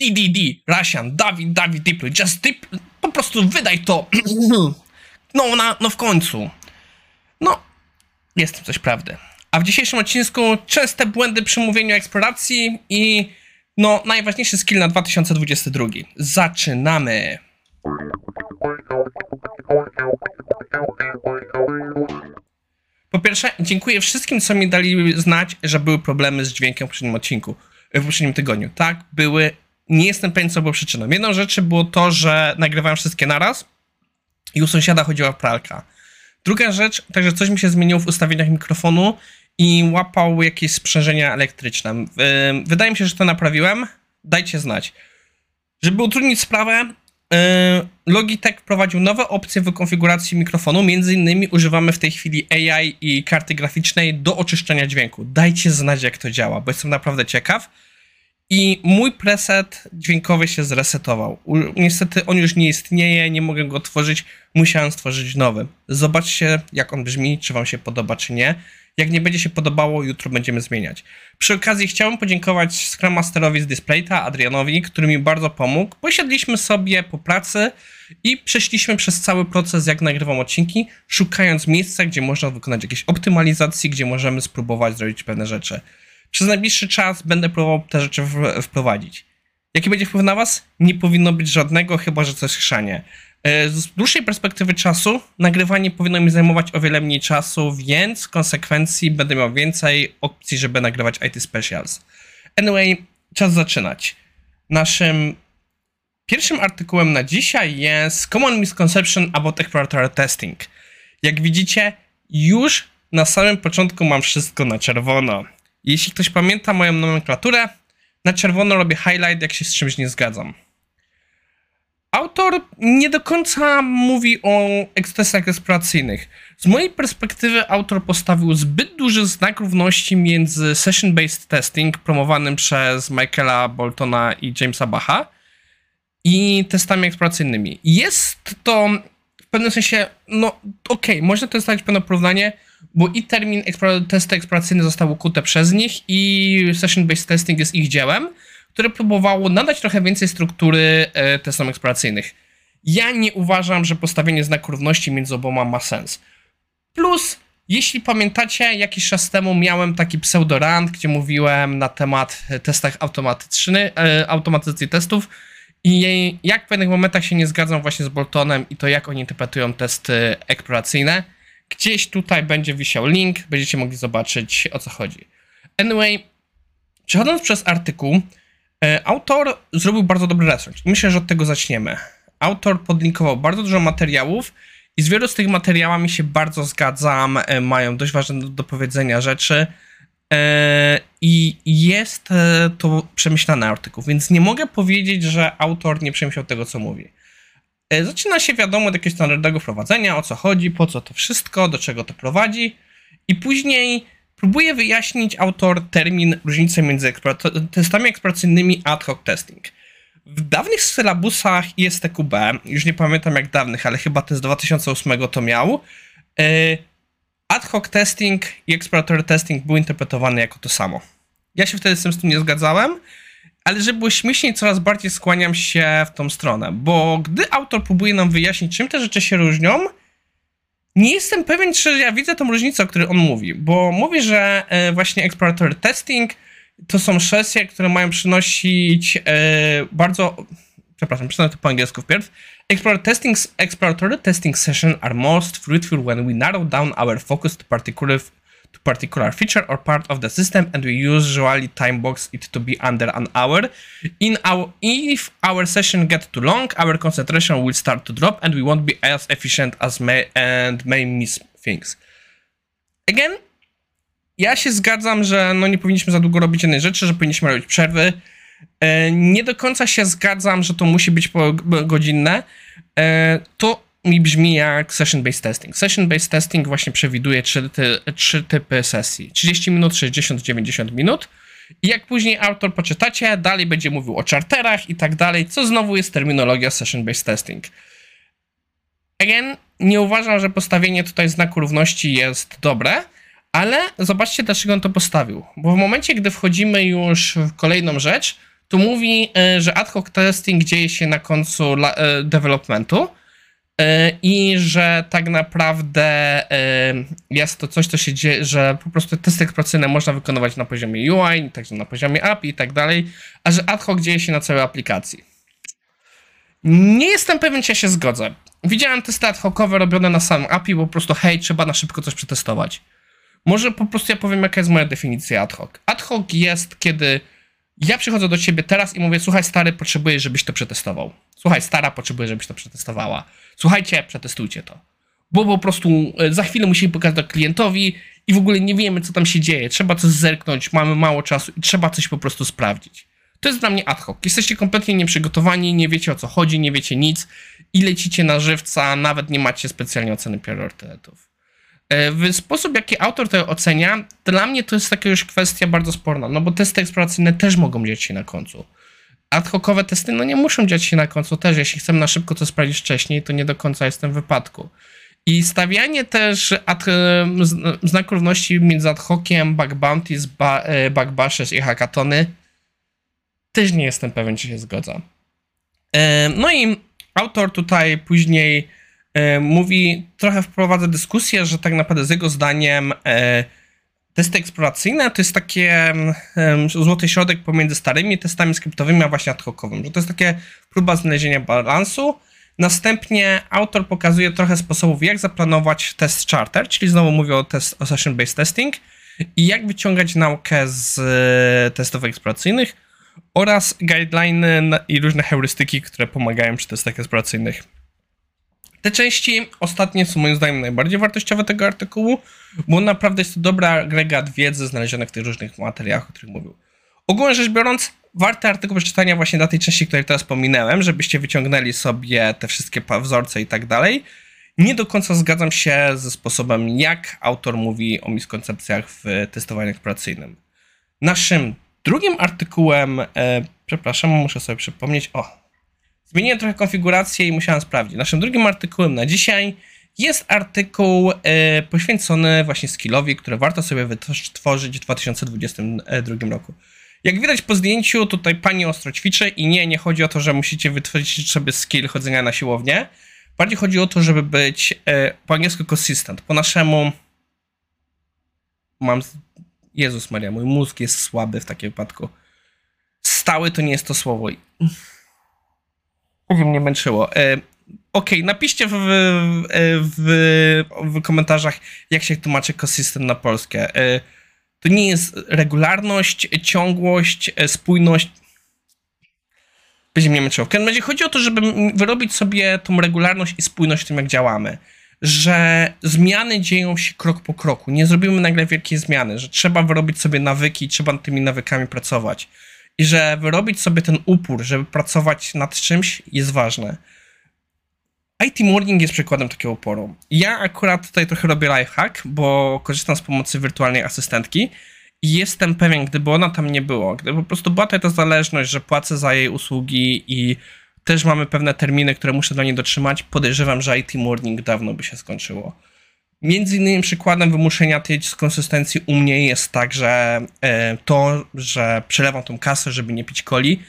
DDD, Russian, Dawid, Dawid, deploy, just dip, po prostu wydaj to. No, na, no w końcu. No, jest coś prawdy. A w dzisiejszym odcinku częste błędy przy mówieniu o eksploracji i no, najważniejszy skill na 2022. Zaczynamy! Po pierwsze, dziękuję wszystkim, co mi dali znać, że były problemy z dźwiękiem w poprzednim odcinku, w poprzednim tygodniu. Tak, były. Nie jestem pewien, co było przyczyną. Jedną rzeczy było to, że nagrywałem wszystkie naraz i u sąsiada chodziła pralka. Druga rzecz, także coś mi się zmieniło w ustawieniach mikrofonu i łapał jakieś sprzężenia elektryczne. Wydaje mi się, że to naprawiłem. Dajcie znać. Żeby utrudnić sprawę, Logitech wprowadził nowe opcje w konfiguracji mikrofonu. Między innymi używamy w tej chwili AI i karty graficznej do oczyszczania dźwięku. Dajcie znać, jak to działa, bo jestem naprawdę ciekaw. I mój preset dźwiękowy się zresetował. Niestety on już nie istnieje, nie mogę go tworzyć, musiałem stworzyć nowy. Zobaczcie, jak on brzmi, czy Wam się podoba, czy nie. Jak nie będzie się podobało, jutro będziemy zmieniać. Przy okazji chciałem podziękować Scrum Masterowi z Displayta, Adrianowi, który mi bardzo pomógł. Posiedliśmy sobie po pracy i przeszliśmy przez cały proces, jak nagrywam odcinki, szukając miejsca, gdzie można wykonać jakieś optymalizacje, gdzie możemy spróbować zrobić pewne rzeczy. Przez najbliższy czas będę próbował te rzeczy wprowadzić. Jaki będzie wpływ na Was? Nie powinno być żadnego, chyba że coś chrzanie. E, z dłuższej perspektywy czasu nagrywanie powinno mi zajmować o wiele mniej czasu, więc w konsekwencji będę miał więcej opcji, żeby nagrywać IT Specials. Anyway, czas zaczynać. Naszym pierwszym artykułem na dzisiaj jest Common Misconception about Exploratory Testing. Jak widzicie, już na samym początku mam wszystko na czerwono. Jeśli ktoś pamięta moją nomenklaturę, na czerwono robię highlight, jak się z czymś nie zgadzam. Autor nie do końca mówi o testach eksploracyjnych. Z mojej perspektywy autor postawił zbyt duży znak równości między session-based testing promowanym przez Michaela Boltona i Jamesa Bacha i testami eksploracyjnymi. Jest to w pewnym sensie, no okej, okay, można to stawić pewne porównanie, bo i termin testy eksploracyjne został ukute przez nich i session-based testing jest ich dziełem, które próbowało nadać trochę więcej struktury e, testom eksploracyjnych. Ja nie uważam, że postawienie znaku równości między oboma ma sens. Plus, jeśli pamiętacie, jakiś czas temu miałem taki pseudorant, gdzie mówiłem na temat testach automatycznych, e, automatyzacji testów i jak w pewnych momentach się nie zgadzam właśnie z Boltonem i to jak oni interpretują testy eksploracyjne. Gdzieś tutaj będzie wisiał link, będziecie mogli zobaczyć o co chodzi. Anyway, przechodząc przez artykuł, E, autor zrobił bardzo dobry research. Myślę, że od tego zaczniemy. Autor podlinkował bardzo dużo materiałów i z wielu z tych materiałami się bardzo zgadzam. E, mają dość ważne do powiedzenia rzeczy. E, I jest to przemyślany artykuł, więc nie mogę powiedzieć, że autor nie przemyślał tego, co mówi. Zaczyna się wiadomo od jakiegoś standardowego wprowadzenia, o co chodzi, po co to wszystko, do czego to prowadzi, i później Próbuje wyjaśnić autor termin różnicy między testami eksploracyjnymi a ad hoc testing. W dawnych sylabusach ISTQB, już nie pamiętam jak dawnych, ale chyba ten z 2008 to miał, e, ad hoc testing i exploratory testing były interpretowane jako to samo. Ja się wtedy z tym nie zgadzałem, ale żeby było śmieszniej, coraz bardziej skłaniam się w tą stronę, bo gdy autor próbuje nam wyjaśnić, czym te rzeczy się różnią, nie jestem pewien, czy ja widzę tą różnicę, o której on mówi, bo mówi, że e, właśnie exploratory testing to są sesje, które mają przynosić e, bardzo. Przepraszam, przeczytam to po angielsku wpierw. Exploratory testing, exploratory testing sessions are most fruitful when we narrow down our focus to particular to particular feature or part of the system and we usually time box it to be under an hour. In our if our session get too long, our concentration will start to drop and we won't be as efficient as may and may miss things. Again, ja się zgadzam, że no nie powinniśmy za długo robić jednej rzeczy, że powinniśmy robić przerwy. E, nie do końca się zgadzam, że to musi być godzinne. E, to mi brzmi jak session-based testing. Session-based testing właśnie przewiduje trzy, ty, trzy typy sesji. 30 minut, 60, 90 minut. I jak później autor poczytacie, dalej będzie mówił o charterach i tak dalej, co znowu jest terminologia session-based testing. Again, nie uważam, że postawienie tutaj znaku równości jest dobre, ale zobaczcie, dlaczego on to postawił. Bo w momencie, gdy wchodzimy już w kolejną rzecz, to mówi, e, że ad hoc testing dzieje się na końcu e, developmentu i że tak naprawdę jest to coś, co się dzieje, że po prostu testy eksploracyjne można wykonywać na poziomie UI, także na poziomie API i tak dalej, a że ad hoc dzieje się na całej aplikacji. Nie jestem pewien, czy ja się zgodzę. Widziałem testy ad hocowe robione na samym API, bo po prostu hej, trzeba na szybko coś przetestować. Może po prostu ja powiem, jaka jest moja definicja ad hoc. Ad hoc jest, kiedy ja przychodzę do ciebie teraz i mówię, słuchaj stary, potrzebuję, żebyś to przetestował. Słuchaj stara, potrzebuję, żebyś to przetestowała. Słuchajcie, przetestujcie to. Bo po prostu e, za chwilę musimy pokazać to klientowi i w ogóle nie wiemy, co tam się dzieje. Trzeba coś zerknąć, mamy mało czasu i trzeba coś po prostu sprawdzić. To jest dla mnie ad hoc. Jesteście kompletnie nieprzygotowani, nie wiecie o co chodzi, nie wiecie nic i lecicie na żywca, nawet nie macie specjalnie oceny priorytetów. E, w sposób, jaki autor to ocenia, dla mnie to jest taka już kwestia bardzo sporna, no bo testy eksploracyjne też mogą dziać się na końcu. Ad hocowe testy, no nie muszą dziać się na końcu też. Jeśli chcemy na szybko to sprawdzić wcześniej, to nie do końca jest w wypadku. I stawianie też ad, e, znaku równości między ad hociem, bug bounties, e, bug bashes i hackatony też nie jestem pewien, czy się zgodza. No i autor tutaj później mówi, trochę wprowadza dyskusję, że tak naprawdę z jego zdaniem e, testy eksploracyjne to jest takie złoty środek pomiędzy starymi testami skryptowymi, a właśnie ad hocowym, że to jest takie próba znalezienia balansu. Następnie autor pokazuje trochę sposobów, jak zaplanować test charter, czyli znowu mówię o, test, o session-based testing i jak wyciągać naukę z e, testów eksploracyjnych oraz guidelines i różne heurystyki, które pomagają przy testach eksploracyjnych. Te części ostatnie są moim zdaniem najbardziej wartościowe tego artykułu, bo naprawdę jest to dobra agregat wiedzy znalezionych w tych różnych materiałach, o których mówił. Ogólnie rzecz biorąc, warty artykuł przeczytania właśnie dla tej części, której teraz pominęłem, żebyście wyciągnęli sobie te wszystkie wzorce i tak dalej. Nie do końca zgadzam się ze sposobem, jak autor mówi o miskoncepcjach w testowaniu eksploracyjnym. Naszym drugim artykułem, e, przepraszam, muszę sobie przypomnieć, o, Zmieniłem trochę konfigurację i musiałem sprawdzić. Naszym drugim artykułem na dzisiaj jest artykuł e, poświęcony właśnie skillowi, który warto sobie wytworzyć w 2022 roku. Jak widać po zdjęciu, tutaj pani ostro ćwiczy i nie, nie chodzi o to, że musicie wytworzyć sobie skill chodzenia na siłownię. Bardziej chodzi o to, żeby być e, po angielsku consistent. Po naszemu mam... Jezus Maria, mój mózg jest słaby w takim wypadku. Stały to nie jest to słowo. Będzie mnie męczyło. E, Okej, okay, napiszcie w, w, w, komentarzach, jak się tłumaczy ekosystem na polskie. E, to nie jest regularność, ciągłość, e, spójność. Będzie mnie męczyło. W każdym razie chodzi o to, żeby wyrobić sobie tą regularność i spójność w tym, jak działamy. Że zmiany dzieją się krok po kroku. Nie zrobimy nagle wielkiej zmiany, że trzeba wyrobić sobie nawyki, trzeba nad tymi nawykami pracować i że wyrobić sobie ten upór, żeby pracować nad czymś jest ważne. IT Morning jest przykładem takiego uporu. Ja akurat tutaj trochę robię lifehack, bo korzystam z pomocy wirtualnej asystentki i jestem pewien, gdyby ona tam nie było, gdyby po prostu była tutaj ta zależność, że płacę za jej usługi i też mamy pewne terminy, które muszę dla niej dotrzymać, podejrzewam, że IT Morning dawno by się skończyło. Między innymi przykładem wymuszenia tej konsystencji u mnie jest także e, to, że przelewam tą kasę, żeby nie pić coli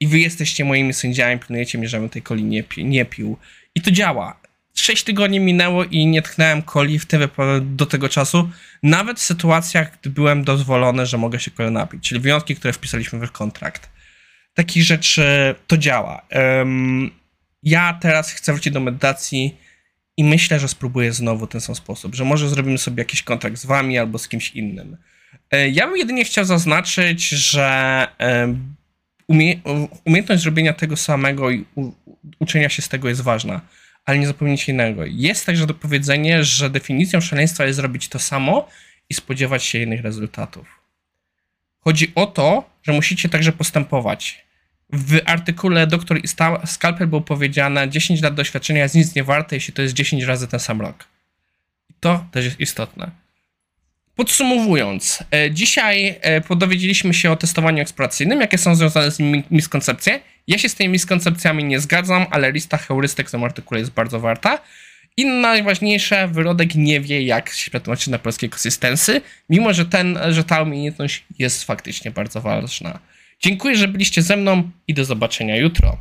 i wy jesteście moimi sędziami, pilnujecie mnie, żebym tej coli nie, pi nie pił. I to działa. Sześć tygodni minęło i nie tknąłem coli w tym do tego czasu, nawet w sytuacjach, gdy byłem dozwolony, że mogę się coli napić, czyli wyjątki, które wpisaliśmy w kontrakt. Takich rzeczy to działa. Ja teraz chcę wrócić do medytacji i myślę, że spróbuję znowu ten sam sposób, że może zrobimy sobie jakiś kontrakt z wami albo z kimś innym. E, ja bym jedynie chciał zaznaczyć, że e, umie umiejętność zrobienia tego samego i uczenia się z tego jest ważna, ale nie zapomnijcie innego. Jest także do powiedzenia, że definicją szaleństwa jest zrobić to samo i spodziewać się innych rezultatów. Chodzi o to, że musicie także postępować w artykule Doktor i Skalpel było powiedziane 10 lat doświadczenia jest nic nie warte, jeśli to jest 10 razy ten sam rok. I to też jest istotne. Podsumowując, e, dzisiaj e, dowiedzieliśmy się o testowaniu eksploracyjnym, jakie są związane z nim miskoncepcje. Ja się z tymi miskoncepcjami nie zgadzam, ale lista heurystek w tym artykule jest bardzo warta. I najważniejsze, wyrodek nie wie, jak się przetłumaczyć na polskie konsystensy, mimo że, ten, że ta umiejętność jest faktycznie bardzo ważna. Dziękuję, że byliście ze mną i do zobaczenia jutro.